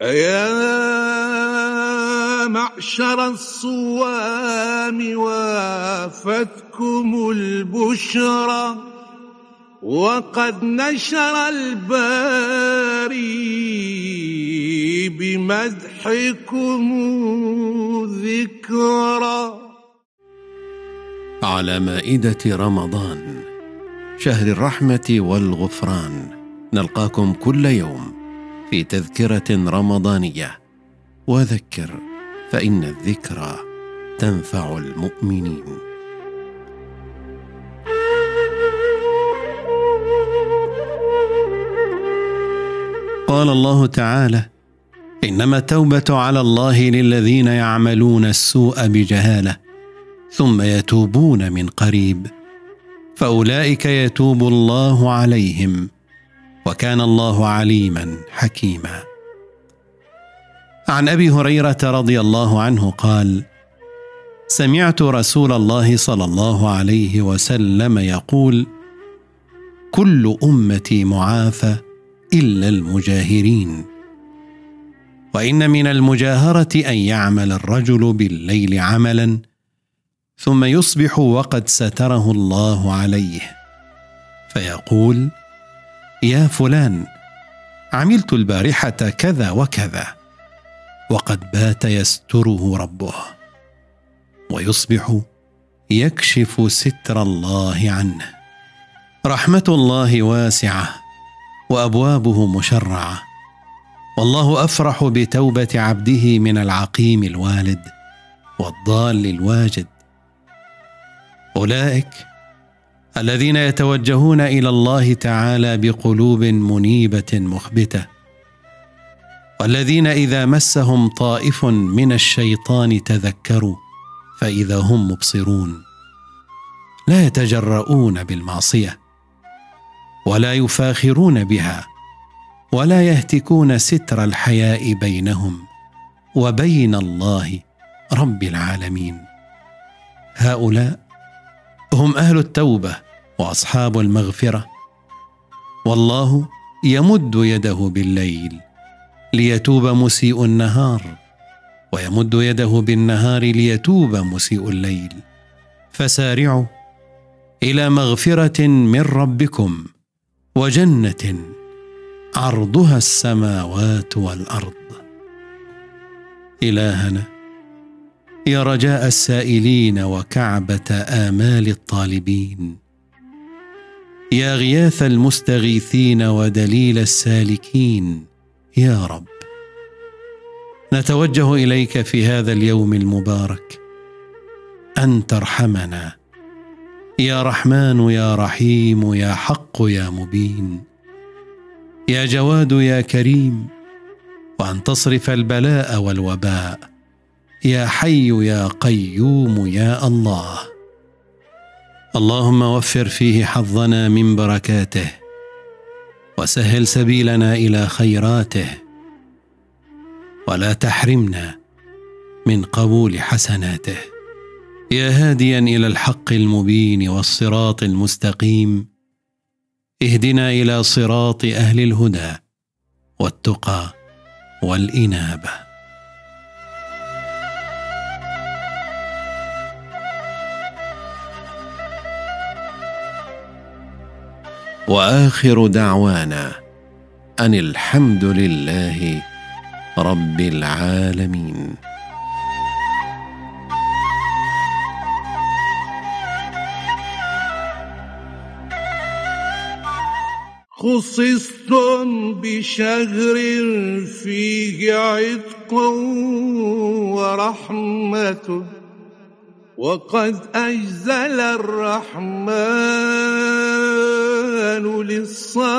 يا معشر الصوام وافتكم البشرى وقد نشر الباري بمدحكم ذكرى على مائدة رمضان شهر الرحمة والغفران. نلقاكم كل يوم في تذكرة رمضانية. وذكر فإن الذكرى تنفع المؤمنين. قال الله تعالى إنما التوبة على الله للذين يعملون السوء بجهالة ثم يتوبون من قريب فأولئك يتوب الله عليهم. وكان الله عليما حكيما. عن أبي هريرة رضي الله عنه قال سمعت رسول الله صلى الله عليه وسلم يقول كل أمتي معافى إلا المجاهرين. وإن من المجاهرة أن يعمل الرجل بالليل عملا ثم يصبح وقد ستره الله عليه. فيقول يا فلان عملت البارحة كذا وكذا وقد بات يستره ربه ويصبح يكشف ستر الله عنه. رحمة الله واسعة وأبوابه مشرعة والله أفرح بتوبة عبده من العقيم الوالد والضال الواجد. أولئك الذين يتوجهون إلى الله تعالى بقلوب منيبة مخبتة. والذين إذا مسهم طائف من الشيطان تذكروا فإذا هم مبصرون. لا يتجرؤون بالمعصية ولا يفاخرون بها ولا يهتكون ستر الحياء بينهم وبين الله رب العالمين. هؤلاء هم أهل التوبة وأصحاب المغفرة. والله يمد يده بالليل ليتوب مسيء النهار ويمد يده بالنهار ليتوب مسيء الليل. فسارعوا إلى مغفرة من ربكم وجنة عرضها السماوات والأرض. إلهنا يا رجاء السائلين وكعبة آمال الطالبين. يا غياث المستغيثين ودليل السالكين. يا رب. نتوجه إليك في هذا اليوم المبارك. أن ترحمنا. يا رحمن يا رحيم يا حق يا مبين. يا جواد يا كريم. وأن تصرف البلاء والوباء. يا حي يا قيوم يا الله. اللهم وفر فيه حظنا من بركاته وسهل سبيلنا إلى خيراته ولا تحرمنا من قبول حسناته. يا هاديا إلى الحق المبين والصراط المستقيم اهدنا إلى صراط أهل الهدى والتقى والإنابة. وآخر دعوانا أن الحمد لله رب العالمين. خصصتم بشهر فيه عتق ورحمة وقد أجزل الرحمن للصائم